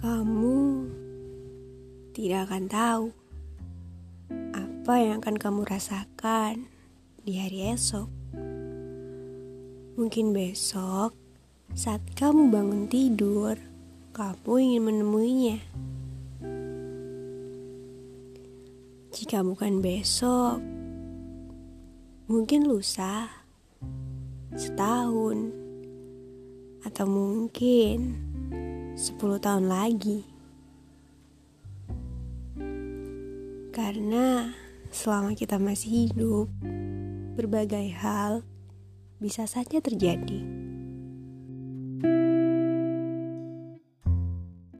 Kamu tidak akan tahu apa yang akan kamu rasakan di hari esok. Mungkin besok, saat kamu bangun tidur, kamu ingin menemuinya. Jika bukan besok, mungkin lusa, setahun, atau mungkin 10 tahun lagi. Karena selama kita masih hidup, berbagai hal bisa saja terjadi.